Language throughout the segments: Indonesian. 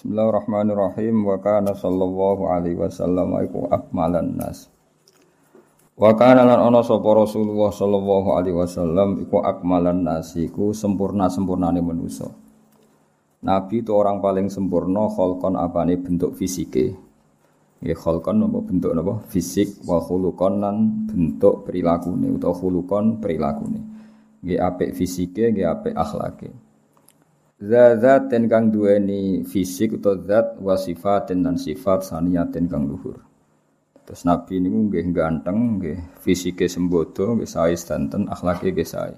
Bismillahirrahmanirrahim wa kana sallallahu alaihi wasallam iku akmalan nas. Wa kana lan ana sapa Rasulullah sallallahu alaihi wasallam iku akmalan nas iku sempurna-sempurnane manusa. Nabi itu orang paling sempurna kholkon apane bentuk fisike. Ya kholkon apa bentuk apa fisik wa khuluqan lan bentuk perilakune utawa khuluqan perilakune. Nggih apik fisike, nggih apik akhlake. Zat kang duweni fisik atau zat wa sifatin dan sifat saniyatin kang luhur. Terus Nabi ini nggih ganteng, nggih fisike sembodo, nggih sae sedanten, akhlake nggih sae.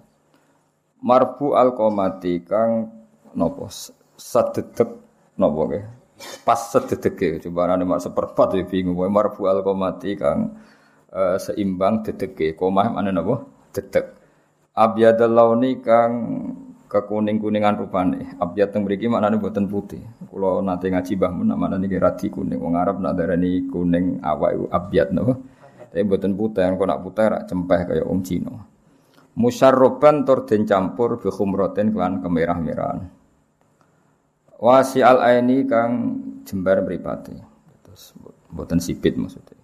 Marfu al qomati kang nopo sededek nopo nggih. Pas sededeke coba nane mak seperempat ya bingung marfu al qomati kang uh, seimbang dedeke. Komah mana nopo? Dedek. Abyadal launi kang kekuning-kuningan rupane. Abyat teng mriki maknane boten putih. Kula nate ngaji Mbah Mun maknane niki radi kuning. Wong Arab nak darani kuning awak iku abyat napa. Tapi boten putih, kok nak putih rak cempeh kaya wong Cina. Musyarroban tur den campur bi khumratin kelan kemerah-merahan. Wasi al aini kang jembar mripate. Terus boten sipit maksudnya.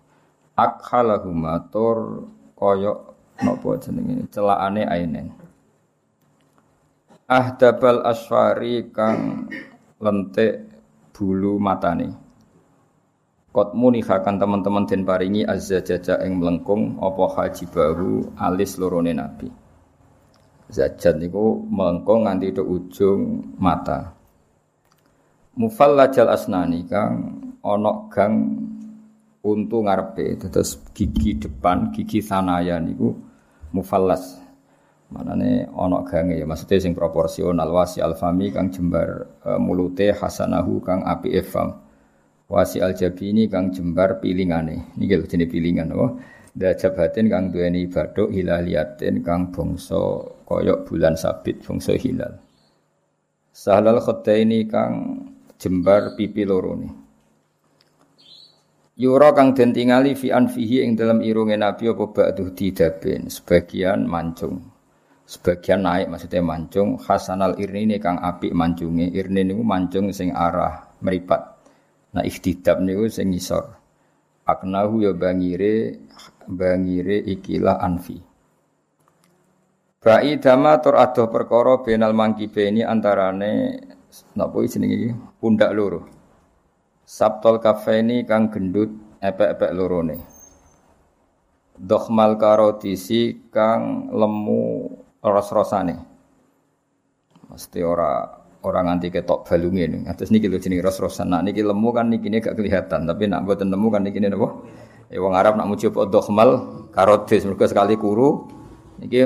Akhalahuma tur kaya napa jenenge celakane ainen ahdabal asfari kang lentik bulu matane. Kot munihakan teman-teman den paringi azza jaja ing melengkung apa haji baru alis lorone nabi. Zajat niku melengkung nganti ke ujung mata. Mufallajal asnani kang onok gang untu ngarepe terus gigi depan gigi sanaya niku mufallas Manane ana gange ya maksudnya sing proporsional wasi alfami kang jembar e, mulute hasanahu kang api efam. Wasi aljabini kang jembar pilingane. Niki lho jenenge pilingan apa? Dajabatin kang duweni baduk hilaliatin kang bangsa koyok bulan sabit bangsa hilal. Sahlal khadaini kang jembar pipi loro ni. Yura kang den tingali fi anfihi ing dalam irunge Nabi apa ba'du didaben sebagian mancung sebagian naik maksudnya mancung. Hasanal irni ini kang apik mancunge. Irni niku mancung sing arah meripat. Nah ikhtidab niku sing ngisor. Aknahu ya bangire bangire ikilah anfi. Ba'i dama tur adoh perkara benal mangkibe ini antarane napa jenenge iki? Pundak loro. Sabtol kafeni kang gendut epek-epek lorone. Dokhmal karotisi kang lemu ros-rosane. Mesti ora ora nganti ketok balunge ning. Atus niki lho jenenge ros-rosan. Nah niki lemu kan niki gak kelihatan, tapi nak mboten lemu kan niki napa? Ya wong Arab nak muji apa dokhmal karotis mergo sekali kuru niki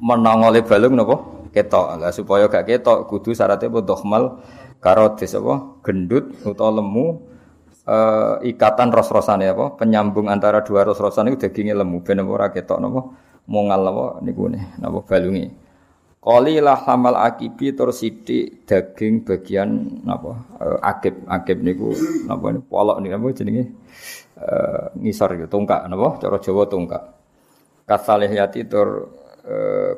menongole balung napa? Ketok. Lah supaya gak ketok kudu syaratnya apa dokhmal karotis apa? Gendut utawa lemu uh, ikatan ros-rosane apa? Penyambung antara dua ros-rosan itu dagingnya lemu ben ora ketok napa? Mongal apa niku ne napa balungi? Kali lah hamal akibi tur sithik daging bagian napa? Uh, akib akib niku napa niku? Polok niku apa jenenge? Uh, ngisor gitu tungkak napa? Cara Jawa tungkak. Kasalihiyati tur uh,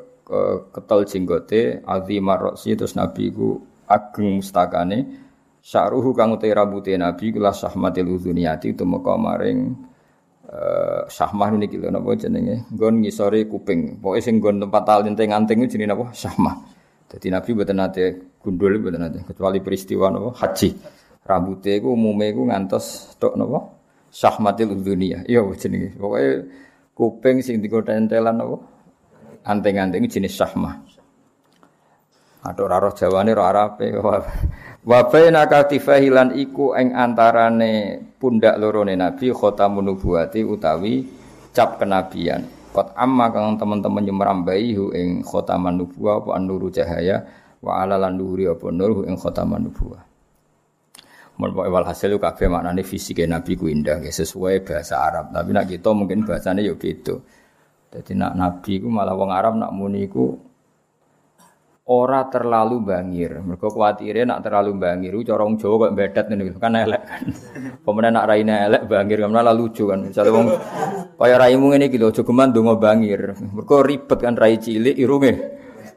ketel jenggote azimar roksi terus nabi ku ageng mustakane sya'ruhu kang utai rambute nabi kula sahmatil udhuniyati tumeka maring uh, sahmah niki lho napa jenenge? Nggon ngisore kuping. Pokoke sing nggon tempat alinting-anting jenenge napa? Sahmah dadi nabi mboten nate gundul mboten nate kecuali peristiwa napa? Haji. Rambute iku umume iku ngantos tok napa? Sahmatil dunia iya jenenge? Pokoke kuping sing dikotentelan napa? Anting-anting jenis sahmah Aduh raro Jawane ro Arabe Wa baina katifahilan iku ing antarane pundak lorone Nabi khatamun nubuwati utawi cap kenabian. Kot amma kang teman-teman nyemrambai hu ing khataman nubuwah apa nuru cahaya wa ala lan nuri apa nur ing khataman nubuwah. Mun wal hasil kabeh maknane fisike Nabi ku indah sesuai bahasa Arab. Tapi nak kita mungkin bahasane yo beda. Dadi nak Nabi ku malah wong Arab nak muni ku ora terlalu bangir. Mergo kuwatire nak terlalu bangir, cara wong Jawa kok bedet ngene kan elek kan. Pemenang nak raine elek bangir kan malah lucu kan. Misale wong kaya raimu ngene iki lho aja geman bangir. Mergo ribet kan rai cilik irunge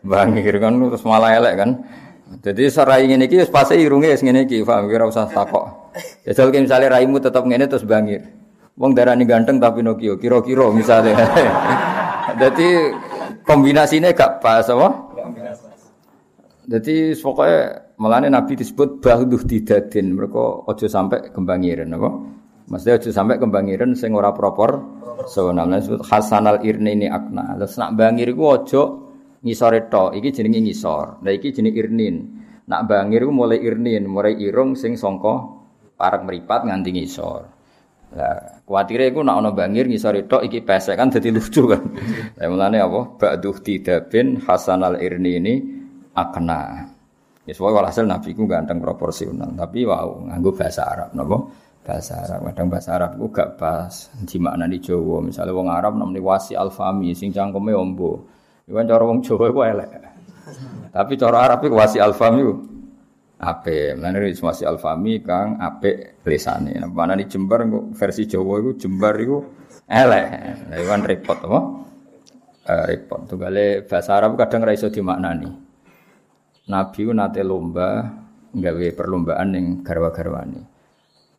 bangir kan terus malah elek kan. Jadi serai ngene iki wis pasti irunge wis ngene iki, paham kira usah takok. Jajal ki misale raimu tetep ngene terus bangir. Wong darani ganteng tapi Nokia, kira-kira misalnya. Jadi kombinasinya gak pas apa? Jadi pokoknya melane Nabi disebut bahduh didadin. Mereka ojo sampai kembangiran apa? Maksudnya ojo sampai kembangiran sing ora propor. So disebut Hasanal Irni ini akna. Terus nak bangir iku ojo ngisore tok. Iki jenenge ngisor. Nah iki jenenge irnin. Nak bangir iku mulai irnin, mulai irung sing songko parak meripat nganti ngisor. Lah, kuwatire iku nak ana bangir ngisor tok iki pesek kan dadi lucu kan. Mulane apa? Ba'duh tidabin Hasanal Irni ini akna. Ya soalnya walhasil Nabi ku ganteng proporsional, tapi wow nganggo bahasa Arab napa? Bahasa Arab. Kadang bahasa Arab ku gak pas di makna di Jawa. Misalnya wong Arab namanya wasi alfami sing cangkeme ombo. Iku kan cara wong Jawa iku elek. Tapi cara Arab iku wasi alfami ku ape. Mulane wasi alfami kang apik lesane. Nah, mana di Jember versi Jawa iku Jember iku elek. Lah iku kan repot apa? Uh, repot. Tunggale bahasa Arab kadang ra iso dimaknani. Nabi nate lomba nggawe perlombaan ning garwa-garwane.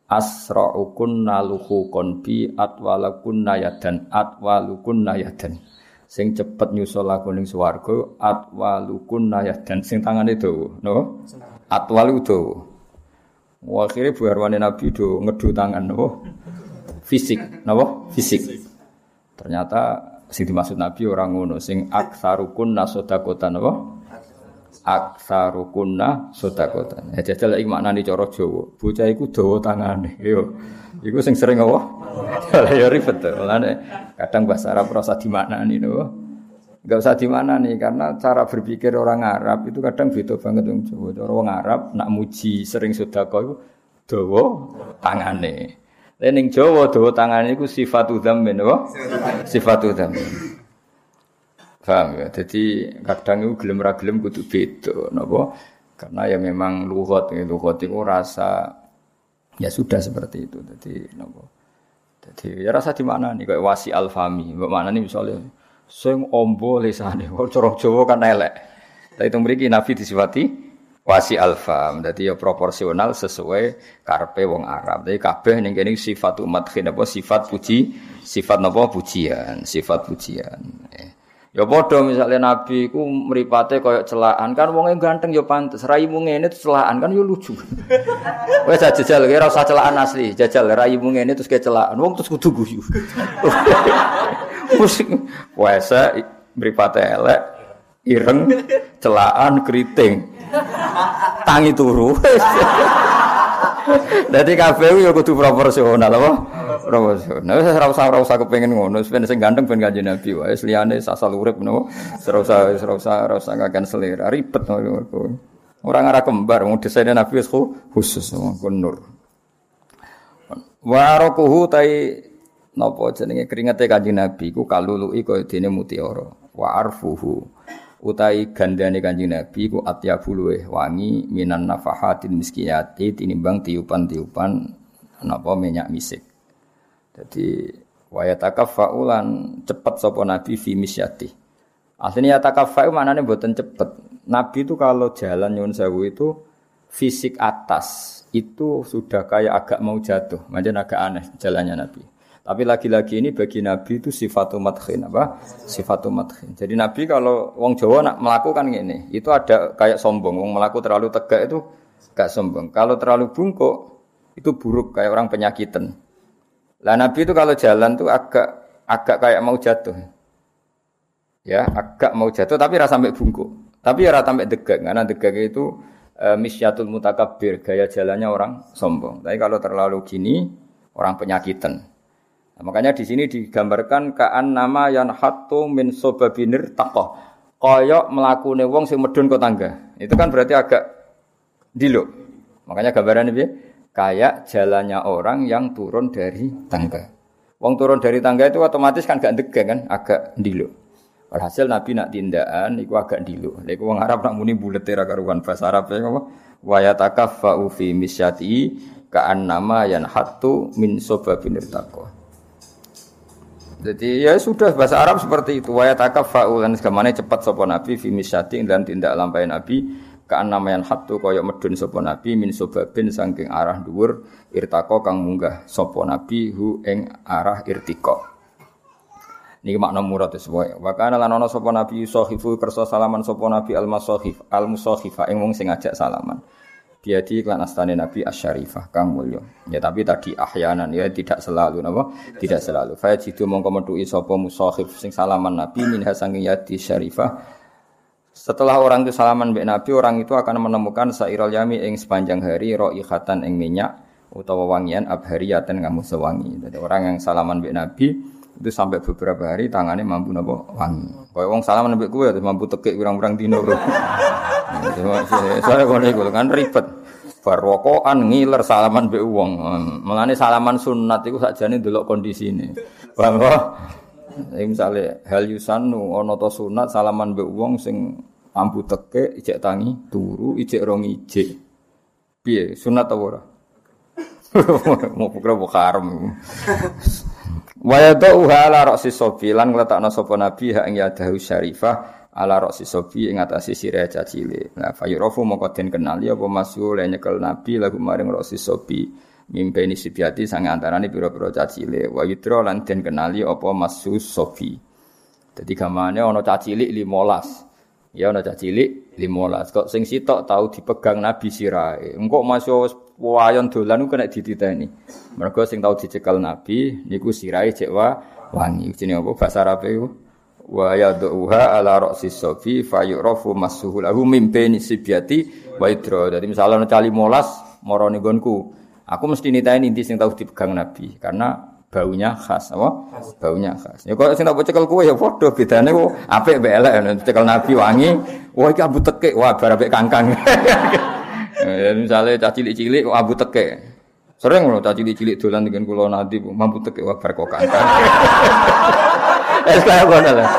Asra'ukun naluhu konbi atwalakun nayadan atwalukun nayadan. Sing cepet nyusul aku ning swarga atwalukun nayadan sing tangane dawa, no? Atwalu dawa. Akhire buarwane Nabi do ngedu tangan no? Fisik, napa? Fisik. Ternyata sing dimaksud Nabi orang ngono sing aksarukun nasodakotan napa? Aksarukunna sodakotan. Ya jajal iki maknane cara Jawa. Bocah iku dawa tangane. Yo. Iku sing sering apa? ya ribet. Mulane kadang bahasa Arab rasa dimaknani no. Enggak usah dimaknani karena cara berpikir orang Arab itu kadang beda banget wong Jawa. Cara wong Arab nak muji sering sedekah iku dawa tangane. Lah ning Jawa dawa tangane iku sifat dzammin apa? Sifat dzammin. Paham ya? Jadi kadang itu gelem ra gelem kudu beda napa? Karena ya memang lugat ya lugat itu rasa ya sudah seperti itu. Jadi napa? Jadi ya rasa di mana nih kayak wasi alfami. Mbak mana nih misalnya sing ombo lesane cara Jawa kan elek. Tapi itu mriki Nabi disifati wasi alfam. Jadi ya proporsional sesuai karpe wong Arab. Jadi kabeh ning kene sifat umat apa sifat puji, sifat napa pujian, sifat pujian. Eh. Ya padha misalnya nabi ku mripate kaya celaan kan wonge ganteng ya pantes raimu ngene celaan kan ya lucu. Wes jajal kira usah celaan asli, jajal raimu ngene terus kayak celaan wong terus kudu guyu. Musik wes mripate elek ireng celaan keriting. Tangi turu. Dadi kabeh yo kudu proporsional apa? Proporsional. Nah, ora usah ora usah kepengin ngono, ben sing ganteng ben kanjeng Nabi wae. Liyane sasal urip napa? Ora usah ora usah ora usah ngakan selera, ribet ngono. Ora ngarah kembar, wong desaine Nabi wis khusus ngono nur. Warokuhu tai napa jenenge keringete kanjeng Nabi ku kaluluki kaya dene mutiara. Wa arfuhu utai gandane kanjeng Nabi ku atyabu luweh wangi minan nafahatin miskiyati tinimbang tiupan-tiupan napa minyak misik. Jadi waya takafaulan cepet sapa Nabi fi misyati. Aslinya takafau maknane mboten cepet. Nabi itu kalau jalan nyun sewu itu fisik atas itu sudah kayak agak mau jatuh, macam agak aneh jalannya Nabi. Tapi lagi-lagi ini bagi Nabi itu sifat madkhin apa? Sifat madkhin. Jadi Nabi kalau wong Jawa nak melakukan ini, itu ada kayak sombong. Wong melaku terlalu tegak itu gak sombong. Kalau terlalu bungkuk itu buruk kayak orang penyakitan. Lah Nabi itu kalau jalan tuh agak agak kayak mau jatuh. Ya, agak mau jatuh tapi rasa sampai bungkuk. Tapi ya rasa sampai degak karena degak itu e, misyatul mutakabir, gaya jalannya orang sombong. Tapi kalau terlalu gini orang penyakitan. Nah, makanya di sini digambarkan kaan nama yang hatu min sobabinir takoh. Koyok melakune wong sing medun ke tangga. Itu kan berarti agak dilo. Makanya gambaran ini kayak jalannya orang yang turun dari tangga. Wong turun dari tangga itu otomatis kan gak degang kan, agak dilo. Walhasil Nabi nak tindakan iku agak dilo. Lha wong Arab nak muni bulet ra karuan bahasa Arab e apa? Wa yatakaffa fi misyati ka'an nama yang hatu min sobabinir takoh. Jadi ya sudah bahasa Arab seperti itu. Wa yatakafa'u lan segamane cepat sapa Nabi fi misyati dan tindak lampai Nabi Kaan namayan hatu kaya medun sapa nabi min sobabin saking arah dhuwur irtako kang munggah sapa nabi hu ing arah irtiko. Niki makna murad sesuai. Wa kana lan ana nabi sahifu kersa salaman sapa nabi al masahif al musahifa ing wong sing ngajak salaman. Biadi klan astane Nabi Asyarifah kang mulya. Ya tapi tadi ahyanan ya tidak selalu napa? Tidak selalu. Fa jitu mongko metuki sapa musahif sing salaman Nabi minha sanging yadi syarifah setelah orang itu salaman mbek Nabi, orang itu akan menemukan sairul yami ing sepanjang hari roihatan ing minyak utawa wangian abhariyatan kamu sewangi. Jadi orang yang salaman mbek Nabi itu sampai beberapa hari tangannya mampu nopo wangi. Kau wong salaman mbek kue mampu tekik kurang-kurang dino bro. Soalnya kau nih kan ribet. Barwokoan ngiler salaman mbek wong. Melani salaman sunat itu saja nih dulu kondisi ini. Paham misalnya hal yusanu ono to sunat salaman mbek wong sing ambu teke ijek tangi turu ijek rong ijek. Piye? Sunat apa ora? Mau pukul bukaram Waya uha ala roksi sobi lan ngletakno sapa nabi ha ing yadahu syarifah ala roksi sobi ing atase sirah cacile. Nah fayurofu moko den kenali apa masul nyekel nabi lagu maring roksi sobi mimpeni sibiati sang antarane pira-pira cacile. Wa yudra lan den kenali apa masus sobi. Dadi gamane ana cacile 15. Ya cah cilik 15. Kok sing sitok tau dipegang Nabi sirahe. Engko masuk wayon dolan kena dititeni. Mergo sing tau dicekel Nabi niku sirahe cek wa wangi. Jenenge apa bahasa Arab iku? Wa yad'uha ala ra'si safi fayurafu masuhu lahu baini sibyati wa idra. Dadi misalnya cah 15 mara nggonku. Aku mesti niteni inti sing tau dipegang Nabi karena baunya khas apa? Baunya khas. Ya kok sing tak cekel kowe ya padha bedane kok apik mbek elek cekel nabi wangi wah iki abu tekek wah bar apik kangkang. Ya misale cah cilik-cilik kok abu tekek sering lho cah cilik-cilik dolan dengan kula nanti mampu tekek wah bar kok kangkang es kaya ngono lah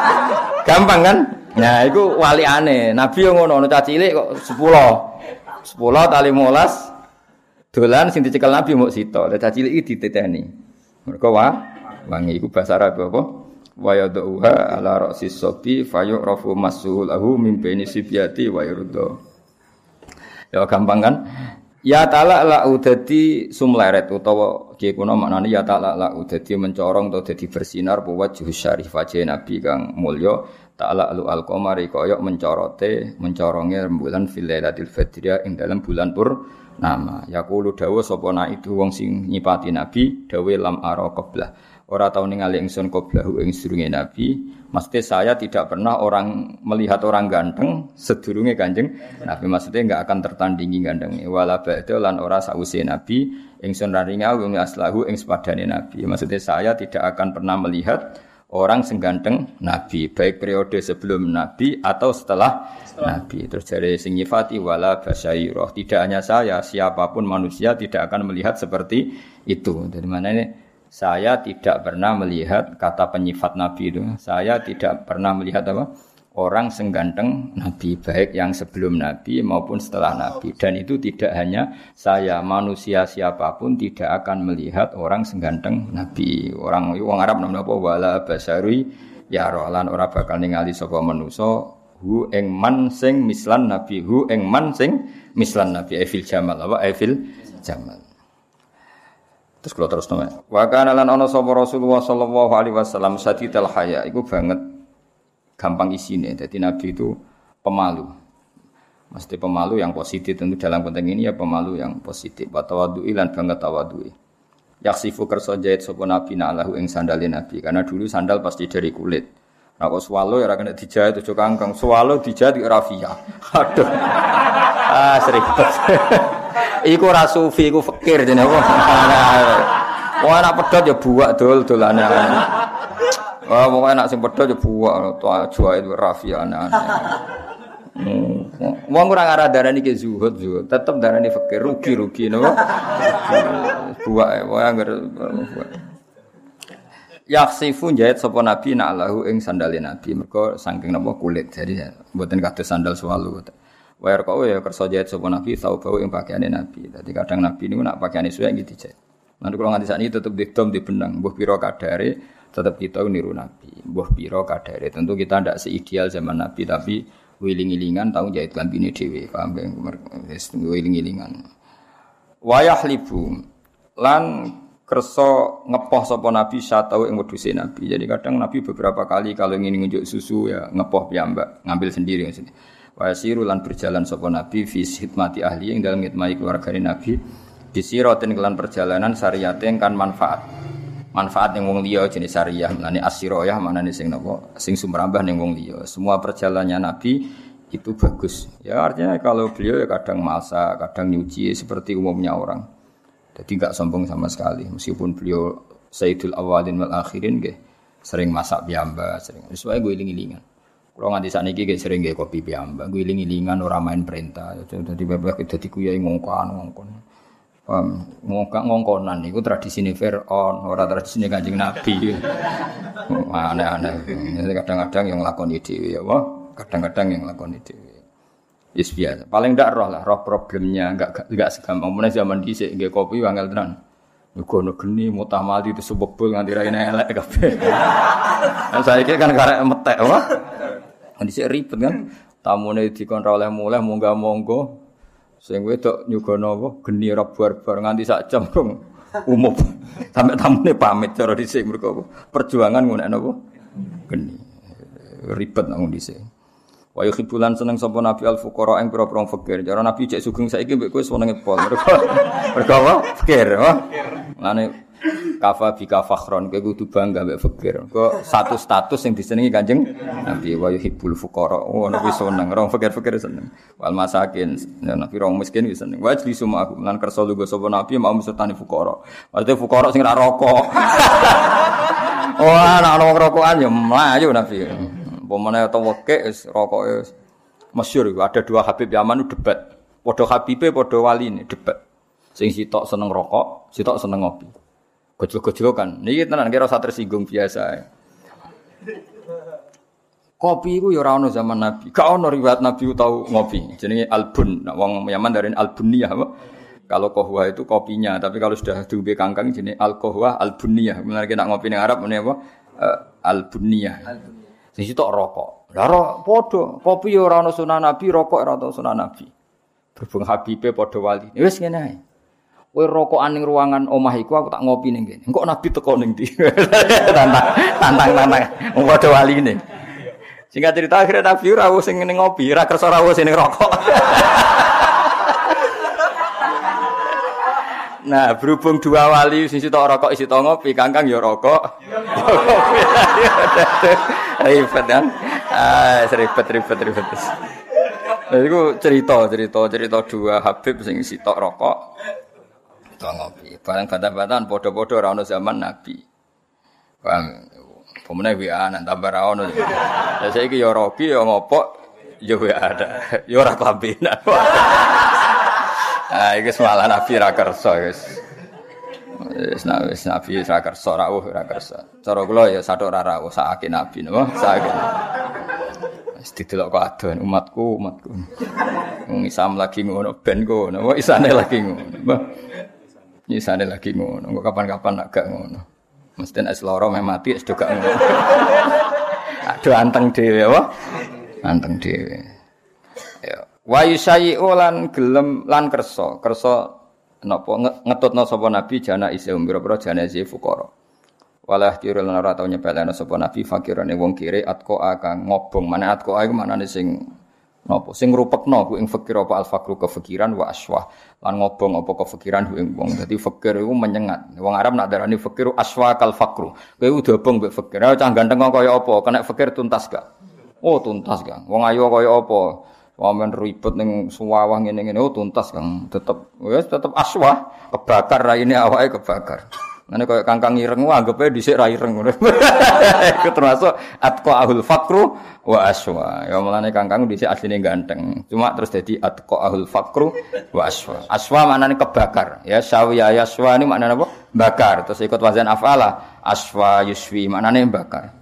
gampang kan? Nah iku wali aneh nabi yang ngono cah cilik kok 10 10 tali 15 dolan sing dicekel nabi mau sito. Cah cilik iki diteteni Mereka wa wangi. Iku bahasa Arab apa? Wa yad'uha ala ra'si sabi fayu'rafu masuhu lahu min baini sibyati wa yurda. Ya gampang kan? Ya ta'ala la udadi sumleret utawa kiye kuna maknane ya ta'ala la udadi mencorong atau dadi bersinar apa wajhu syarif wajah Nabi kang mulya. Ta'ala lu al-qamari kaya mencorote mencoronge rembulan fil lailatul fadriyah ing dalam bulan pur nama yaqulu dawa sapa na itu wong sing nyipati nabi dawe lam ara qablah ora tau ningali ingsun qablahu ing sedurunge nabi Maksudnya saya tidak pernah orang melihat orang ganteng sedurunge kanjeng Nabi maksudnya enggak akan tertandingi ganteng wala ba'da lan ora sause Nabi ingsun raringa wong aslahu ing sepadane Nabi maksudnya saya tidak akan pernah melihat orang sengganteng Nabi, baik periode sebelum Nabi atau setelah, setelah. Nabi. Terus dari sing nyifati wala basyairah. Tidak hanya saya, siapa pun manusia tidak akan melihat seperti itu. Dari mana ini? Saya tidak pernah melihat kata penyifat Nabi itu. Saya tidak pernah melihat apa? orang sengganteng Nabi baik yang sebelum Nabi maupun setelah Nabi. Dan itu tidak hanya saya manusia siapa pun tidak akan melihat orang sengganteng Nabi. Orang wong Arab namanya apa? Wala basari ya rolan ora bakal ningali sapa manusa? Hu ing man sing mislan Nabi. Hu ing man sing mislan Nabi. Evil Jamal apa? Evil Jamal Terus kalau terus nama. Wa kana lan ana sapa Rasulullah sallallahu alaihi wasallam sadidal haya iku banget gampang isine. Jadi Nabi itu pemalu. Mesti pemalu yang positif tentu dalam konteks ini ya pemalu yang positif. Wa tawaddu'i lan banget tawaddu'i. Yaksifu kersa jahit sapa Nabi na'lahu ing sandale Nabi karena dulu sandal pasti dari kulit. Nah kok swalo ya kena dijahit tujuh kangkang. Swalo dijahit di rafia. Aduh. ah seribet. iku ora sufi iku fakir jenenge apa. Wah anak pedot ya buak dol dolane. Wah, pokoknya nak sing pedho yo buak itu rafi aneh-aneh. Wong ora ngarah darani ke zuhud zuhud, tetep darani fakir rugi-rugi no. Buak wae anggar buak. Yaksifu jahit sapa nabi nak lahu ing sandale nabi mergo saking napa kulit jadi mboten kados sandal swalu. Wa kau ya kersa jahit sapa nabi tau bau ing pakaiane nabi. Dadi kadang nabi niku nak pakaiane suwe gitu dijahit. Nanti kalau nganti saat ini tetap didom di benang, buh piro kadare tetap kita niru Nabi. Mbah piro kadare. Tentu kita tidak seideal zaman Nabi tapi wiling-wilingan tahu jahit lambine dhewe paham ya wis wiling-wilingan wayah libu lan kerso ngepoh sapa nabi satau ing wedhuse nabi jadi kadang nabi beberapa kali kalau ingin ngunjuk susu ya ngepoh piyambak ngambil sendiri maksudnya wayasiru lan berjalan sapa nabi fi hikmati ahli yang dalam ngitmai keluarga nabi. Disiratin kelan perjalanan syariate kan manfaat. Manfaat yang wong liya jenis syariah asiroyah mana nih sing nopo sing sumrambah ning wong liya. Semua perjalanannya nabi itu bagus. Ya artinya kalau beliau ya kadang masak kadang nyuci seperti umumnya orang. Jadi nggak sombong sama sekali. Meskipun beliau Sayyidul Awalin wal Akhirin gak sering masak biamba sering sesuai gue iling-ilingan kalau nganti saat ini sering gak kopi biamba gue iling-ilingan orang main perintah jadi bebek jadi kuyai ngongkon ngongkon Um, ngongkak ngongkonan itu tradisi ini Fir'aun, orang tradisi ini kanjeng Nabi. Aneh-aneh. Kadang-kadang yang lakoni dewi, ya wah. Kadang-kadang yang lakoni dewi. Yes biasa. Paling ndak roh lah, roh problemnya enggak enggak segampang. Mulai zaman dhisik nggih kopi wangel tenan. Gono geni mutah mati itu sebebul nganti ra elek kabeh. Kan saiki kan karek metek, wah. Dhisik ribet kan. Tamune dikon ra oleh mulai munggah monggo Sing wedok nyugono apa geni ora bar-bar nganti sak jam dong umum. Sampai tamune pamit cara dhisik mergo apa? Perjuangan ngunekno apa? Geni. Ribet nang dhisik. Wa yuhibbulan seneng sapa Nabi al fuqara ing pira-pira fakir. Cara Nabi cek sugeng saiki mbek kowe senenge pol. Mergo mergo apa? Fakir, apa? Kafa bika fakhron kowe kudu bangga mbek fakir. Kok satu status yang disenengi Kanjeng Nabi wa yuhibbul fuqara. Oh nabi seneng, orang fakir-fakir seneng. Wal masakin, ya, nabi orang miskin wis seneng. Wa jli suma aku lan kersa lugo sapa nabi mau mesertani fuqara. Maksudnya fuqara sing ra rokok. Wah, ana ana rokokan ya mlayu nabi. Pemene atau weke wis rokoke masyhur ada dua Habib Yaman debat. Padha Habibe padha waline debat. Sing sitok seneng rokok, sitok seneng ngopi. Gojlok-gojlokan. Niki tenan kira usah tersinggung biasa. Kopi itu ya ora ono zaman Nabi. Gak ono riwayat Nabi tahu ngopi. Jenenge albun. Nah, wong Yaman dari albuniyah apa? Kalau kohwa itu kopinya, tapi kalau sudah diubi kangkang jenis al kohwa albuniyah. Benar kita ngopi ning Arab ini apa? Uh, albuniyah. Sing sitok rokok. Lah podo, kopi ya ora ono sunah Nabi, rokok ora ono sunah Nabi. Berhubung Habibe padha wali. Wis ngene ae. Kowe rokokan ning ruangan omah iku aku tak ngopi ning kene. Engko nabi teko ning ndi? tantang tantang tantang wong padha waline. Singkat cerita akhirnya nabi ora sing ning ngopi, ora kersa ora sing ning rokok. Nah, berhubung dua wali sing sitok rokok isi ngopi, kangkang ya rokok. ribet kan? Ah, ribet ribet ribet. Nah, itu cerita, cerita, cerita dua Habib sing sitok rokok, Tua ngopi. Barang bantah-bantahan podo-podo ora zaman Nabi. Paham? Pemene WA nang tambah ra ono. Lah saiki ya robi ya ngopok ya WA ada. Ya ora klambinan. Ah iki Nabi ra kersa wis. Wis wis Nabi ra kersa rawuh ra kersa. Cara kula ya sathuk ra rawuh sakake Nabi napa? Sakake. Wis didelok kok umatku umatku. Wong Islam lagi ngono ben ngono. Wong isane lagi ngono. Nyisane lagi ngono, kok kapan-kapan nak gak ngono. Mesti nek loro meh mati wis gak ngono. Aduh anteng dhewe apa? Anteng dhewe. Ya. Wa yusayyi lan gelem lan kersa, kersa napa ngetutno sapa nabi jana isi umbira-pira jana isi fuqara. Walah kira lan ora tau nyepelene sapa nabi fakirane wong kire atko akang ngobong. Mana atko iku manane sing napa sing ngrupekno ku ing fakir apa al fakru kefikiran wa aswah. Lan ngobong apa kefikiran ku ing wong. Dadi fakir iku menyengat. Wong Arab nak darani fakir aswa kal fakru. Kowe udah obong mbek fakir. Ah cah ganteng kaya apa? Kena fakir tuntas gak? Oh tuntas gak wong ayu kaya apa? Wamen ribet ning suwawah ngene-ngene. Oh tuntas Kang. Tetep wis tetep aswa kebakar raine awake kebakar Nanti kalau kangkang ireng, wah anggapnya disik rai ireng. Itu termasuk atko ahul fakru wa aswa. Ya mulane kangkang disik aslinya ganteng. Cuma terus jadi atko ahul fakru wa aswa. Aswa mana nih kebakar. Ya sawi ya aswa ini mana apa? Bakar. Terus ikut wazan afala. Aswa yuswi mana nih bakar.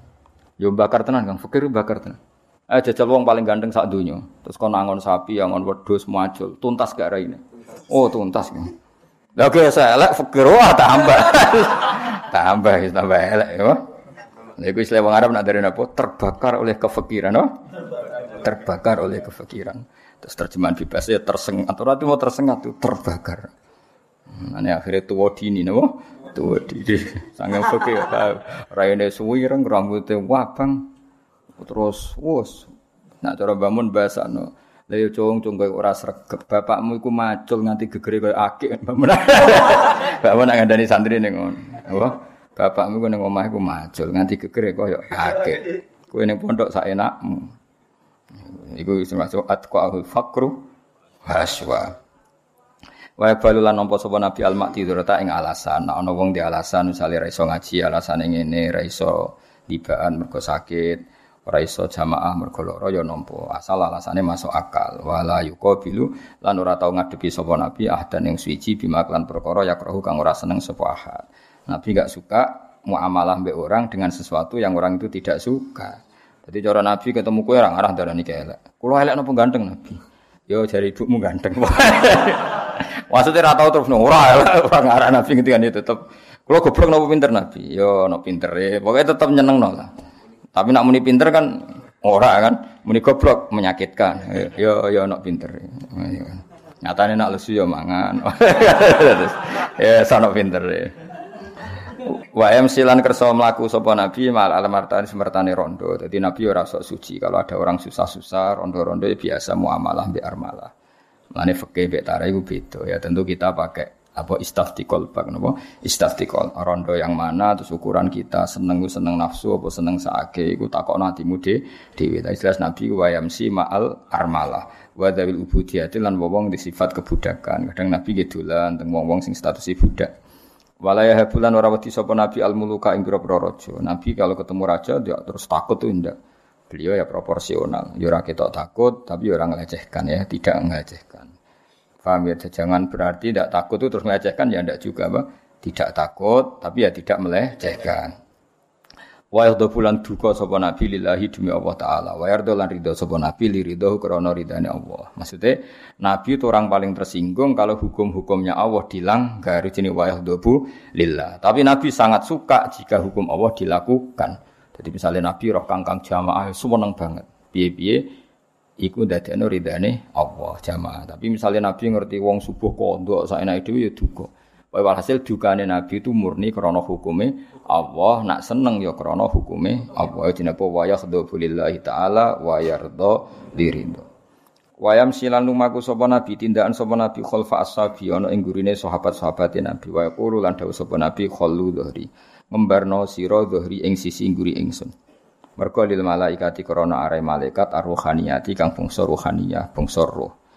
Yo bakar tenan kang. Fakir bakar tenan. Eh jajal wong paling ganteng saat dunia. Terus kau nangon sapi, angon wedus, muacul. Tuntas gak ini? Oh tuntas kan. Lah kok saya elek fakir wah tambah. tambah tambah elek ya. Lha iku istilah wong Arab nak dari napa terbakar oleh kefikiran no? terbakar oleh kefikiran. Terus terjemahan bebasnya tersengat. Atau nanti mau tersengat tuh terbakar. Nah, ini akhirnya tua dini, nabo tua dini. Sangat fakir. Rayane suwireng, rambutnya wabang. Terus, wos. Nak cara bangun bahasa no. Lah yo cung cung kowe ora sregep. Bapakmu iku macul nganti gegere koyo akik. Bapakmu nak ngandani santri ning ngono. Apa? Bapakmu ku ning omah iku macul nganti gegere koyo akik. Kowe ning pondok sak enakmu. Iku termasuk atqaul fakru haswa. Wa balulan nampa sapa Nabi al-Makti durata ing alasan. Nek ana wong di alasan misale ra iso ngaji, alasane ngene ra iso dibaan mergo sakit, ora iso jamaah mergo lara ya nampa asal alasane masuk akal. Wala yuqabilu lan ora tau ngadepi sapa nabi ahdan ing suci bima klan perkara yakrahu kang ora seneng sapa ahad. Nabi gak suka muamalah mbek orang dengan sesuatu yang orang itu tidak suka. Jadi cara nabi ketemu kowe ora arah darani elek. Kula elek napa ganteng nabi? Yo jari ibumu ganteng. Maksudnya ra tau terus ora ora ngarah nabi ngendikan itu tetep. Kula goblok napa pinter nabi? Yo no pinter e pokoknya tetep nyeneng lah tapi nak muni pinter kan ora kan, muni goblok menyakitkan. Yo yo nak pinter. Nyatane nak lesu yo mangan. ya sanok pinter. Wa em silan kersa mlaku sapa nabi mal alamartani semertane rondo. Dadi nabi ora sok suci. Kalau ada orang susah-susah rondo-rondo ya biasa muamalah mbek armalah. Mane fikih mbek iku beda ya tentu kita pakai apa? Istaftikol bak napa? Istaftikol rondo yang mana terus ukuran kita seneng seneng nafsu apa seneng saake iku takokno atimu de dhewe ta jelas nabi wa yamsi ma'al armalah. Wa dawil ubudiyati lan wong di sifat kebudakan. Kadang nabi gedolan teng wong-wong sing status budak. Walaya habulan ora wedi sapa nabi al muluka ing raja. Nabi kalau ketemu raja dia terus takut tuh ndak. Beliau ya proporsional. Ya ora ketok takut tapi ya ora ngelecehkan ya tidak ngelecehkan Paham ya? Jangan berarti tidak takut itu terus melecehkan ya tidak juga apa? Tidak takut tapi ya tidak melecehkan. Wa yardha bulan duka sapa nabi lillahi demi Allah taala. Wa yardha lan ridho sapa nabi li ridho krana ridane Allah. Maksudnya nabi itu orang paling tersinggung kalau hukum-hukumnya Allah dilanggar jenis wa yardha lillah. Tapi nabi sangat suka jika hukum Allah dilakukan. Jadi misalnya nabi roh kangkang jamaah seneng banget. Piye-piye iku dadekno ridane Allah jamaah. Tapi misalnya Nabi ngerti wong subuh kondok saenake dhewe ya duka. Walhasil dukane Nabi itu murni krana hukume Allah, nak seneng ya krana hukume Allah. Jenenge wa yakhdhu lillahi taala wa yardha lirindo. Wayam silan lumaku sapa nabi tindakan sapa nabi khalfa ashabi ana ing gurine sahabat-sahabate nabi wa yaqulu lan dawuh sapa nabi khallu dhahri ngembarno sira dhahri ing sisi ngguri ingsun. Mergo lil malaikati krana are malaikat arruhaniyati kang bangsa ruhaniyah, bangsa roh.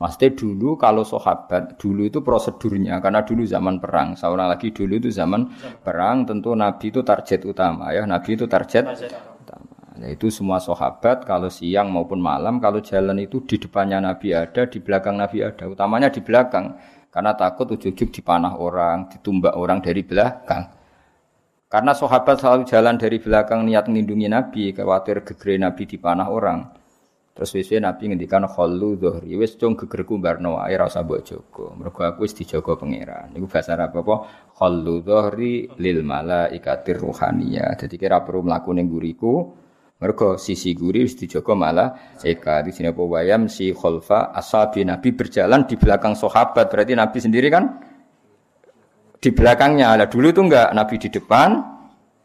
Maksudnya dulu kalau sahabat dulu itu prosedurnya karena dulu zaman perang. Seorang lagi dulu itu zaman perang tentu Nabi itu target utama ya. Nabi itu target utama. Yaitu semua sahabat kalau siang maupun malam kalau jalan itu di depannya Nabi ada, di belakang Nabi ada. Utamanya di belakang karena takut ujuk-ujuk dipanah orang, ditumbak orang dari belakang. Karena sahabat selalu jalan dari belakang niat melindungi Nabi, khawatir gegere Nabi dipanah orang. Terus wis Nabi ngendikan khallu dhuhri wis cung gegerku barno wae ora usah mbok jaga. Mergo aku wis dijaga pangeran. Niku bahasa Arab apa? Khallu dhuhri lil malaikatir ruhaniyah. Jadi kira perlu mlaku ning guriku. Mergo sisi guri wis dijaga malah eka di sini apa wayam si khalfa ashabi Nabi berjalan di belakang sahabat. Berarti Nabi sendiri kan di belakangnya. Lah dulu itu enggak Nabi di depan,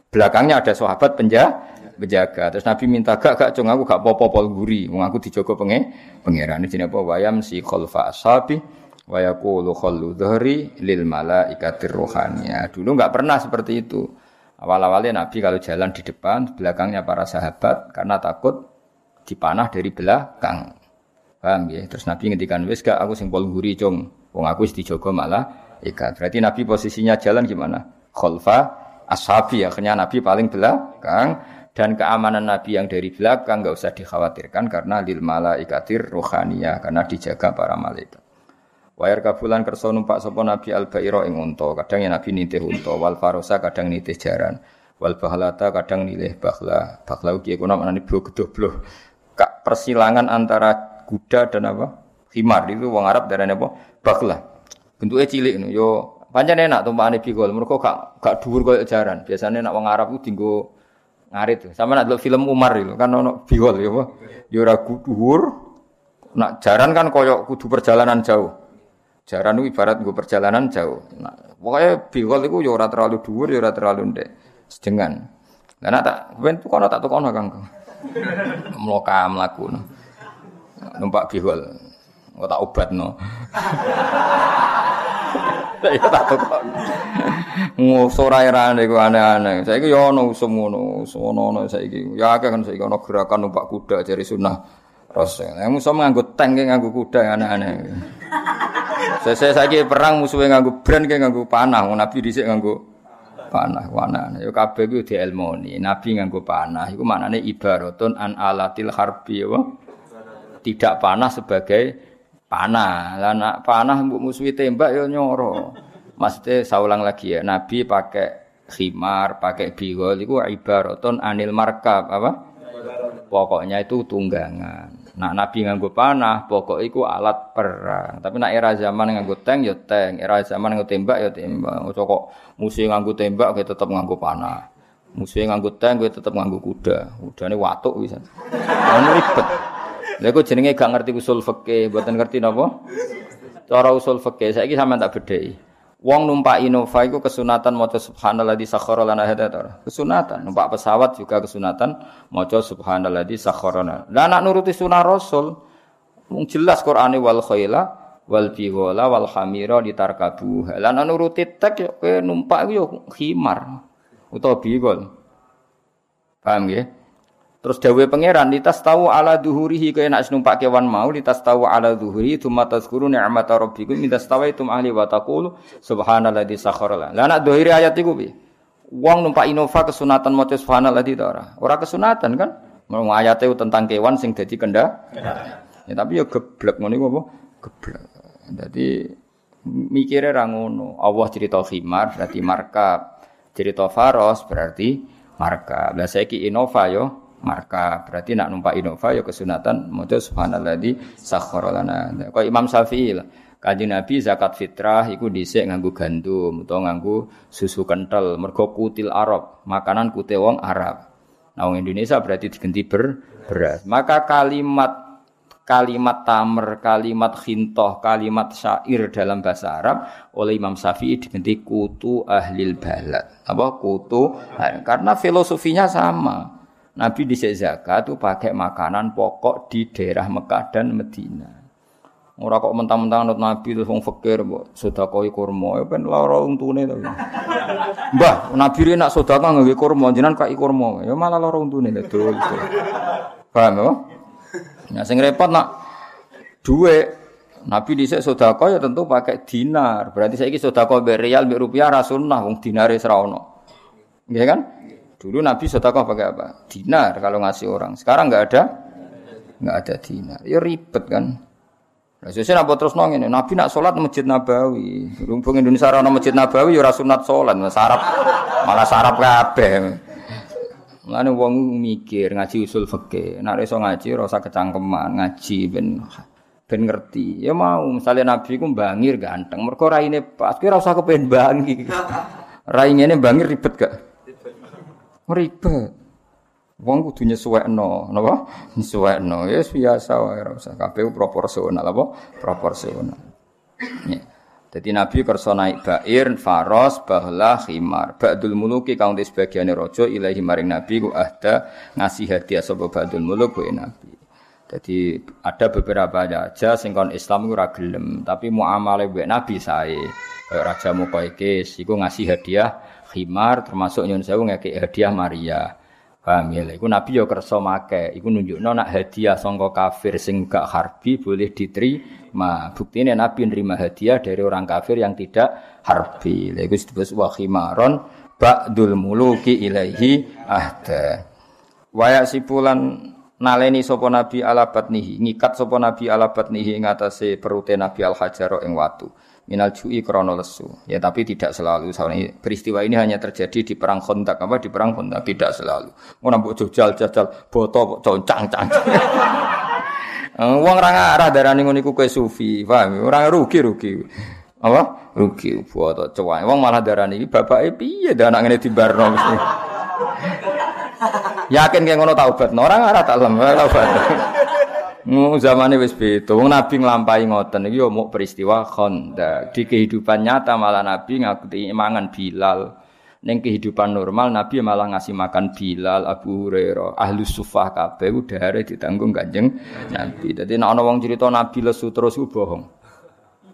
belakangnya ada sahabat penjaga penjaga. Terus Nabi minta gak gak cung aku gak popo-pol guri, wong aku dijogo penge pangeran. Ini apa wayam si khalfa ashabi wa yaqulu khallu dhahri lil malaikatir rohania. Dulu enggak pernah seperti itu. Awal-awalnya Nabi kalau jalan di depan, belakangnya para sahabat karena takut dipanah dari belakang. Paham ya? Terus Nabi ngendikan wis gak aku sing pol guri cung, wong aku wis dijogo malah ikat. Berarti Nabi posisinya jalan gimana? Khalfa ashabi akhirnya Nabi paling belakang dan keamanan Nabi yang dari belakang nggak usah dikhawatirkan karena lil malaikatir rohania karena dijaga para malaikat. Wayar kabulan kerso numpak sopo Nabi al bairo ing unta, kadang ya Nabi nitih unta, wal farosa kadang nitih jaran, wal bahlata kadang nilih bahla, bahla uki kuna mana nih bloh Kak persilangan antara kuda dan apa? Himar itu wong Arab darahnya apa? Bahla. Bentuknya cilik no. Yo pancen enak tumpakane bigol. Mergo gak gak dhuwur koyo jaran. Biasanya nak wong Arab ku dinggo Ngarit. Sama nak film Umar itu kan ono biol ya apa? Ya ora dhuwur. Nak jaran kan koyok kudu perjalanan jauh. Jaran itu ibarat gue perjalanan jauh. Nah, pokoknya biol itu ya ora terlalu dhuwur ya ora terlalu ndek. Sedengan. Lah nak tak ben tukono tak tukono Kang. Mloka mlaku. Numpak biol. Kok tak obatno. Ya tak tukono. Ngusur airane ku aneh-aneh. Saiki ya ana usum ngono, usum ono saiki. Ya akeh kan saiki ana gerakan numpak kuda jari sunah Rasul. Yang musuh nganggo tank nganggo kuda aneh-aneh. Saya saiki perang musuhnya nganggo brand kayak nganggo panah, Nabi dhisik nganggo panah wana. Yo kabeh ku dielmoni. Nabi nganggo panah iku maknane ibaratun an alatil harbi apa? Tidak panah sebagai panah. Lah nak panah mbok musuhi tembak yo nyoro. Maksudnya saya ulang lagi ya, Nabi pakai khimar, pakai bigol itu ibaratun anil markab apa? Pokoknya itu tunggangan. Nah, Nabi nganggo panah, pokok itu alat perang. Tapi nak era zaman nganggo tank ya tank, era zaman nganggo tembak ya tembak. Kok musuh nganggo tembak kita tetap nganggo panah. Musuh nganggo tank kita tetap nganggo kuda. Kudane watuk bisa. Ini ribet. Lha kok jenenge gak ngerti usul fikih, mboten ngerti napa? Cara usul fikih saiki sampean tak bedheki. Wong numpak Innova iku kesunatan maca subhanalladzi sakhkhara lana hadza Kesunatan. Numpak pesawat juga kesunatan maca subhanalladzi sakhkhara. Lah nak nuruti sunah Rasul mung jelas Qur'ane wal khaila wal bighala wal hamira ditarkabu. Lah nak nuruti tek yo numpak yo khimar utawa bigol. Paham ya? Terus dawe pangeran litas tahu ala duhurihi kaya nak numpak kewan mau litas tahu ala duhuri tsumma tazkuru ni'mat rabbikum litas tawaitum ahli wa taqulu subhanalladzi sakhkhara Lah nak duhuri ayat iku piye? Wong numpak Innova kesunatan maca subhanalladzi ta ora? Ora kesunatan kan? Mau ayate tentang kewan sing dadi kenda. Ya tapi ya geblek iku apa? Geblek. Dadi mikire ra ngono. Allah cerita khimar berarti markab. Cerita faros berarti markab. Lah saiki Innova yo marka berarti nak numpak Innova ya kesunatan maca subhanalladzi sakhkhara lana kok Imam Syafi'i lah Kanjeng Nabi zakat fitrah iku dhisik nganggo gandum utawa nganggo susu kental mergo kutil Arab makanan kute wong Arab nah wong Indonesia berarti diganti ber beras maka kalimat kalimat tamer, kalimat khintoh, kalimat syair dalam bahasa Arab oleh Imam Syafi'i diganti kutu ahlil balad. Apa kutu? Karena filosofinya sama. Nabi di zakat itu pakai makanan pokok di daerah Mekah dan Medina. Ora kok mentang-mentang anut Nabi terus wong fakir mbok sedekah kurma, ya ben lara untune to. Mbah, Nabi rene nak sedekah nggawe kurma, jenengan kai kurma, ya malah lara untune dol. Paham ya? Nah sing repot nak duwe Nabi dhisik sedekah ya tentu pakai dinar. Berarti saiki sedekah mbek rial mbek rupiah ra sunnah wong dinare ora ono. Nggih kan? Dulu Nabi sedekah pakai apa? Dinar kalau ngasih orang. Sekarang nggak ada, nggak ada dinar. Ya ribet kan. Nah, sesuai apa terus nong ini. Nabi nak sholat masjid Nabawi. Rumpung Indonesia orang masjid Nabawi ya sunat sholat, sarap malah sarap kabeh. Mulane wong mikir ngaji usul fikih. Nek iso ngaji rasa kecangkeman, ngaji ben ben ngerti. Ya mau misalnya Nabi ku bangir ganteng, mergo raine pas, kowe ora usah kepen bangi. Rai ngene bangir ribet gak? Ribet. Wong kudu nyesuwekno, napa? Nyesuwekno. Ya biasa wae ora usah kabeh proporsional apa? Proporsional. Ya. Jadi Nabi kersa naik bair, faros, bahla, khimar. Ba'dul muluki kang di sebagiane raja ilahi maring Nabi ku ahda ngasih hadiah sapa ba'dul muluk ku Nabi. Jadi ada beberapa raja sing kon Islam ku ora gelem, tapi muamalah mbek Nabi sae. Kayak Raja Muqaykis iku ngasih hadiah khimar termasuk nyun sewu ngekek hadiah Maria. Paham ya? Iku Nabi yo kersa make. Iku nunjukno nak hadiah sangka kafir sing gak harbi boleh diterima. Buktine Nabi nerima hadiah dari orang kafir yang tidak harbi. Lha iku disebut wa khimaron ba'dul muluki ilaihi ahda. Waya sipulan naleni sapa Nabi ala batnihi, ngikat sapa Nabi ala batnihi ing atase perute Nabi al hajaro ing watu minal ju'i krono lesu. Ya tapi tidak selalu. Soalnya peristiwa ini hanya terjadi di perang kontak apa di perang kontak tidak selalu. Mau nambah jajal jajal boto concang cang. Eh, wong ora ngarah darani ngono iku kowe sufi, paham? Ora rugi rugi. Apa? Rugi boto cowok. Wong malah darani iki bapake piye dah anak ngene dibarno mesti. Yakin kayak ngono taubat. Orang ora tak lem taubat. Mu zamane wis beda. Wong Nabi nglampahi ngoten iki yo muk peristiwa Khandaq. Di kehidupan nyata malah Nabi ngakuti mangan Bilal. Ning kehidupan normal Nabi malah ngasih makan Bilal, Abu Hurairah, ahli sufah kabeh udare ditanggung Kanjeng Nabi. Dadi nek ana wong cerita Nabi lesu terus ku bohong.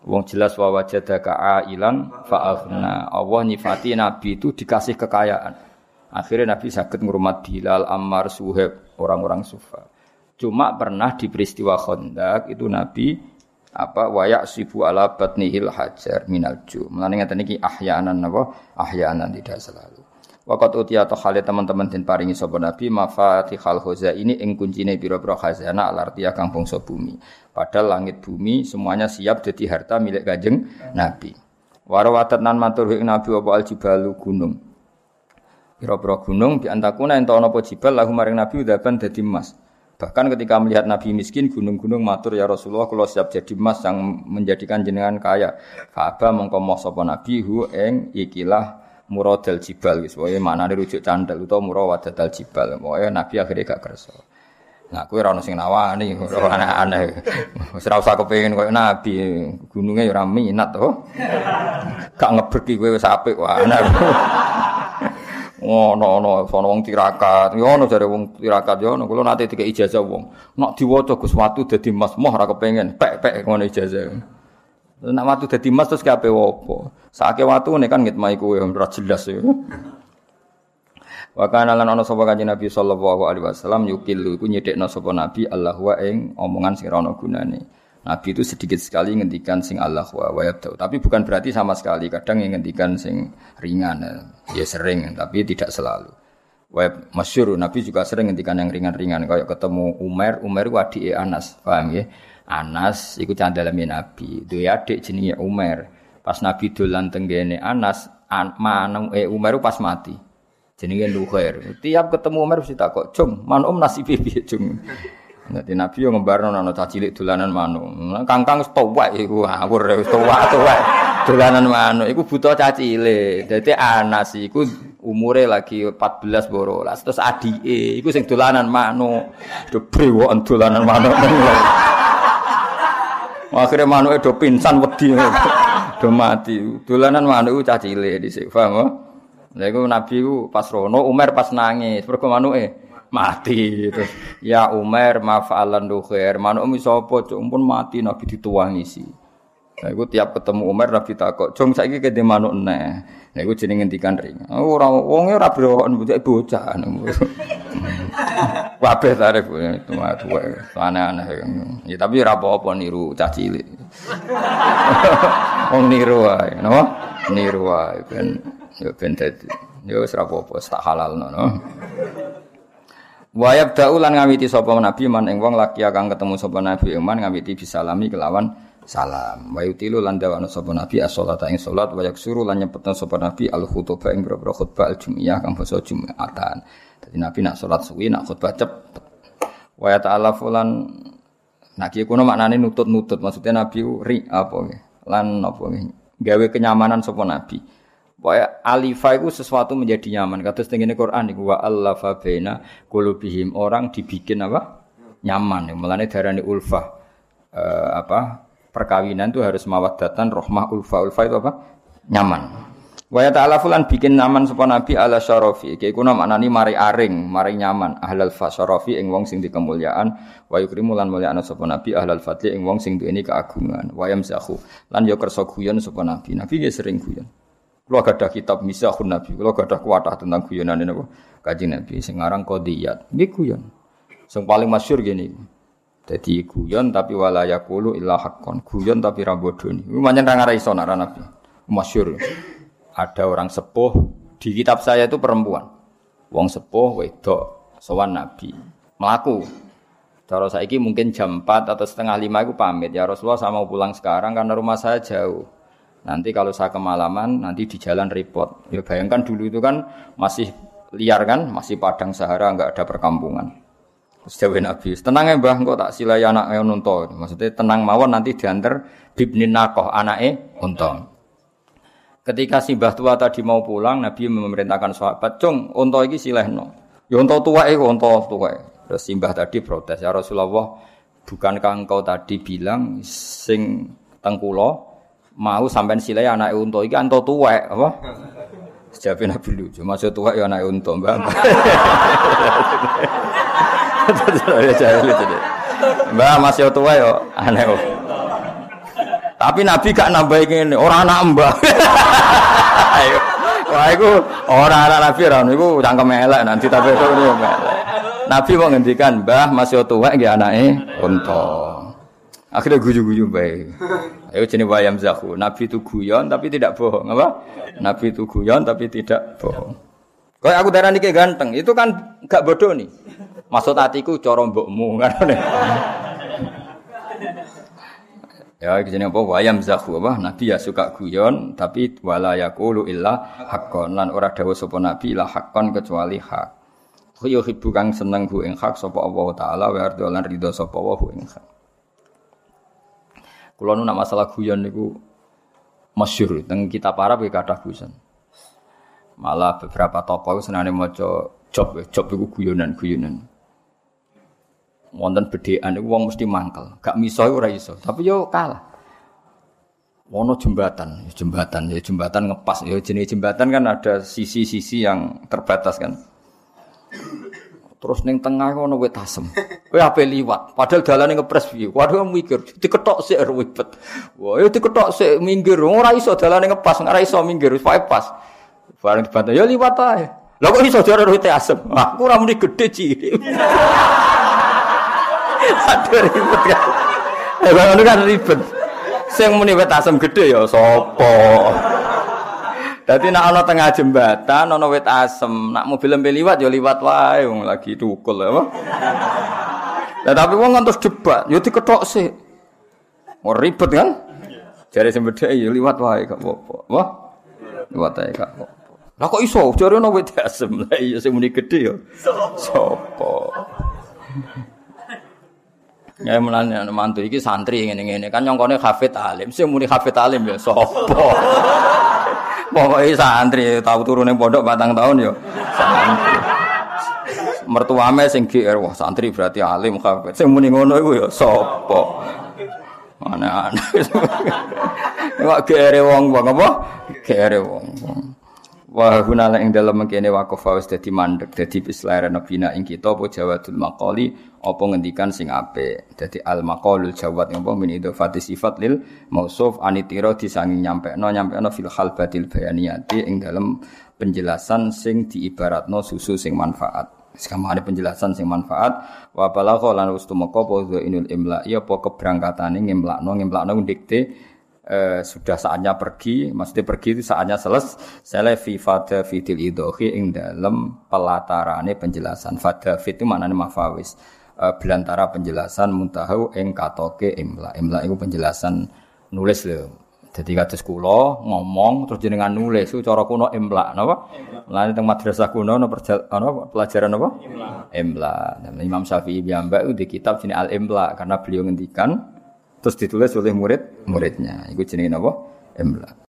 Wong jelas wa wajadaka ailan fa'aghna. Allah nyifati Nabi itu dikasih kekayaan. Akhirnya Nabi sakit ngurmat Bilal, Ammar, Suhaib, orang-orang sufa. Cuma pernah di peristiwa Khandaq itu Nabi apa wayak sibu ala batnihil hajar minal ju. Mulane ngeten iki ahyanan napa? Ahyanan tidak selalu. Waqat utia atau khalid teman-teman den paringi sapa Nabi mafatihal khaza ini ing kuncine pira-pira khazanah alartia kang bangsa bumi. Padahal langit bumi semuanya siap jadi harta milik Kanjeng Nabi. Warawatat nan matur Nabi apa aljibalu gunung. Pira-pira gunung bi antakuna ento ana apa jibal lahu maring Nabi udaban dadi emas. Bahkan ketika melihat Nabi miskin, gunung-gunung matur ya Rasulullah, kalau siap jadi emas yang menjadikan jenengan kaya. Ka'bah mongko moh sapa Nabi hu eng ikilah muradal jibal wae maknane rujuk candal utawa murawadal jibal. Wae Nabi akhirnya gak kersa. Nah, kowe ora ono sing nawani, ora aneh-aneh. Wis ora usah kepengin Nabi, gununge ya minat to. Gak ngeberki kowe wis apik wae. Ngono ono sono wong tirakat. Yo ono jare wong tirakat yo ono. Kula nate dikek ijazah wong. Nek diwaca Gus watu dadi mas moh ora kepengin. Pek-pek ngono ijazah. Nek watu dadi mas terus kabeh opo? Sake watu nek kan ngitmai kowe ora jelas yo Wa kana lan ana sapa Nabi sallallahu alaihi wasallam yukil iku nyedekno sapa Nabi Allah wa ing omongan sing ora gunane Nabi itu sedikit sekali ngendikan sing Allah wa wa Tapi bukan berarti sama sekali. Kadang yang ngendikan sing ringan. Ya sering, tapi tidak selalu. Wa masyur, Nabi juga sering ngendikan yang ringan-ringan. Kayak ketemu Umar, Umar itu adik Anas. Paham ya? Anas itu candalami Nabi. Dua adik jenenge Umar. Pas Nabi dolan tenggene Anas, an, manung eh Umar pas mati. Jenenge Nuhair. Tiap ketemu Umar mesti takok, "Cung, man om nasibe piye, Cung?" Dadi Nabi yo ngembarno ana cah cilik dolanan manuk. Kangkang wis tuwek iku ngawur wis tuwek-tuwek. Dolanan manuk iku buta cah cilik. Dadi Anas iku umure lagi 14 boro. Terus adike iku sing dolanan manuk. Do brewoken dolanan manuk. Akhirnya manuke do pingsan wedi. Do mati. Dolanan manuk cah cilik dhisik, paham? Lha iku Nabi ku pas rono Umar pas nangis, mergo mati terus ya Umar mafa'alan khair manuk mi sapa cuk pun mati nabi dituwangi sih Nah, iku tiap ketemu Umar Nabi takok, "Jong saiki kene manuk neh." Nah, iku jenenge ngendikan ring. Ora wonge ora browokan bocah bocah. Kabeh tarif itu mah tuwe. Aneh-aneh. Ya tapi ora apa-apa niru cah cilik. Wong niru wae, no? Niru wae ben yo ben dadi. Yo ora apa-apa, tak halal no. Wayab daulan ngawiti sapa nabi man ing wong laki kang ketemu sapa nabi iman ngawiti bisalami kelawan salam. Wa yutilu lan dawana sapa nabi as-shalata ing salat wa yaksuru lan nyepetna sapa nabi al-khutbah ing boro khutbah al-jum'iyah kang basa Jumatan. Dadi nabi nak salat suwi nak khutbah cepet. Wa ta'ala fulan nak ki kono maknane nutut-nutut maksudnya nabi ri apa lan apa gawe kenyamanan sapa nabi. Pokoknya alifa itu sesuatu menjadi nyaman. Kata setengah Quran itu wa allafa baina qulubihim orang dibikin apa? nyaman. Mulane darani ulfah uh, apa? perkawinan itu harus mawaddatan rohmah ulfa. Ulfa itu apa? nyaman. Wa ta'ala fulan bikin nyaman sapa nabi ala syarafi. Iki kuna maknani mari aring, mari nyaman. Ahlal fa syarafi ing wong sing dikemuliaan, wa yukrimu lan mulyakna sapa nabi ahlal fadli ing wong sing duweni keagungan. Wa yamsahu lan yo kersa guyon nabi. Nabi sering guyon. Kalau ada kitab misahun Nabi, kalau ada kuatah tentang guyonan ini? Kaji Nabi, sekarang kodiyat, ini guyon. Yang paling masyur gini, jadi guyon tapi walayakulu illa hakon, guyon tapi rambodoni. Ini macam orang iso nara Nabi, masyur. Ada orang sepuh di kitab saya itu perempuan, wong sepuh wedok, sowan Nabi, melaku. Cara saiki mungkin jam 4 atau setengah lima itu pamit ya Rasulullah saya mau pulang sekarang karena rumah saya jauh. Nanti kalau saya kemalaman, nanti di jalan repot. Ya bayangkan dulu itu kan masih liar kan, masih padang sahara, nggak ada perkampungan. Sejauh Nabi, tenang ya mbah, kok tak silai anak nunto. Maksudnya tenang mawon nanti diantar bibni nakoh anaknya unta. Ketika si mbah tua tadi mau pulang, Nabi memerintahkan sahabat, cung, unta ini silehno. Ya unta tua iku unta tua. Terus simbah tadi protes, ya Rasulullah, bukankah engkau tadi bilang sing tengkulo mau sampean silai anak unta iki unta tua apa? Sejapin Nabi lucu, maksud tua ya anak unta, Mbak. Mbak masih tua ya aneh. Tapi Nabi gak nambah ini, orang anak. Ayo. Wah, itu orang anak Nabi orang itu cangkem elek nanti tapi itu ini. Nabi mau ngendikan, "Mbah masih tua nggih anake unta." Akhirnya guyu-guyu baik. Ayo jenis wayam zahu. Nabi itu guyon tapi tidak bohong, apa? Nabi itu guyon tapi tidak bohong. Kalau aku darah kayak ganteng, itu kan gak bodoh nih. Maksud hatiku corong mbokmu kan. Ya jenenge apa wayam zahu apa nabi ya suka guyon tapi wala yaqulu illa haqqan lan ora dawuh sapa nabi la haqqan kecuali hak. Kuyo hibu kang seneng ku ing hak sapa Allah taala wa ardo lan ridho sapa wa ing hak. Kula nu masalah guyon niku masyhur teng kita para kowe kathah guyon. Malah beberapa tokoh senane maca job job iku guyonan-guyonan wonten bedhekan iku wong mesti mangkel. Gak miso ora iso, tapi yo kalah. Wono jembatan, jembatan ya jembatan ngepas ya jenis jembatan kan ada sisi-sisi yang terbatas kan. Terus ning tengah ono wit asem. Kowe ape liwat, padahal dalane ngepres piye. Waduh mikir, diketok sik ribet. Wah, yo diketok sik minggir, ora iso dalane ngepas, ora iso minggir, wis pas. Bareng dibantu, ya liwat ae. Lah kok iso jare wit asem? Aku ora muni gedhe cilik. Aduh ribet kan. Ya ngono kan ribet. Sing muni wit asem gedhe ya sapa? Dadi nek ana tengah jembatan ana wit asem, nak mobil lempe liwat ya liwat wae wong lagi tukul apa. Lah tapi wong ngantos debat, ya diketok sih. Ora ribet kan? Jare bedhe ya liwat wae gak apa-apa. Wah. Liwat ae gak apa-apa. Lah kok iso jare ana wit asem. Lah iya sing muni gedhe ya. Sapa? Ya mulane ana mantu iki santri ngene-ngene kan nyongkone hafid alim. Sing muni hafid alim ya sapa? Pokoke santri tau turu ning pondok batang tahun ya santri. Mertuame sing GR wah santri berarti alim hafid. Sing muni ngono iku ya sapa? Ana-ana. Wak GR wong wong apa? GR wong. Wa hunala ing dalem mengkene waqaf wis dadi mandek dadi bislarana bina ing kita apa jawadul maqali apa ngendikan sing apik. Dadi al maqalul jawad apa min idhofati sifat lil mausuf anitira disangi nyampekno nyampekno fil batil bayaniyati ing dalem penjelasan sing diibaratno susu sing manfaat. Sekarang ada penjelasan sing manfaat wa balagha lan wis tumeka apa inul imla ya apa keberangkatane ngemlakno ngemlakno dikte eh, sudah saatnya pergi, maksudnya pergi itu saatnya selesai. fi fada fitil idohi ing dalam pelatarane penjelasan. Fada fit itu maknanya mafawis. Eh, belantara penjelasan muntahu ing katoke imla. Imla itu penjelasan nulis lho. Jadi kata sekolah ngomong terus jenengan nulis itu cara kuno imla, napa? Lan teng madrasah kuno no ano pelajaran apa? Imla. Imla. Imam Syafi'i piyambak itu di kitab sini Al Imla karena beliau ngendikan terus ditulis oleh murid muridnya. Iku jenenge napa? Imla.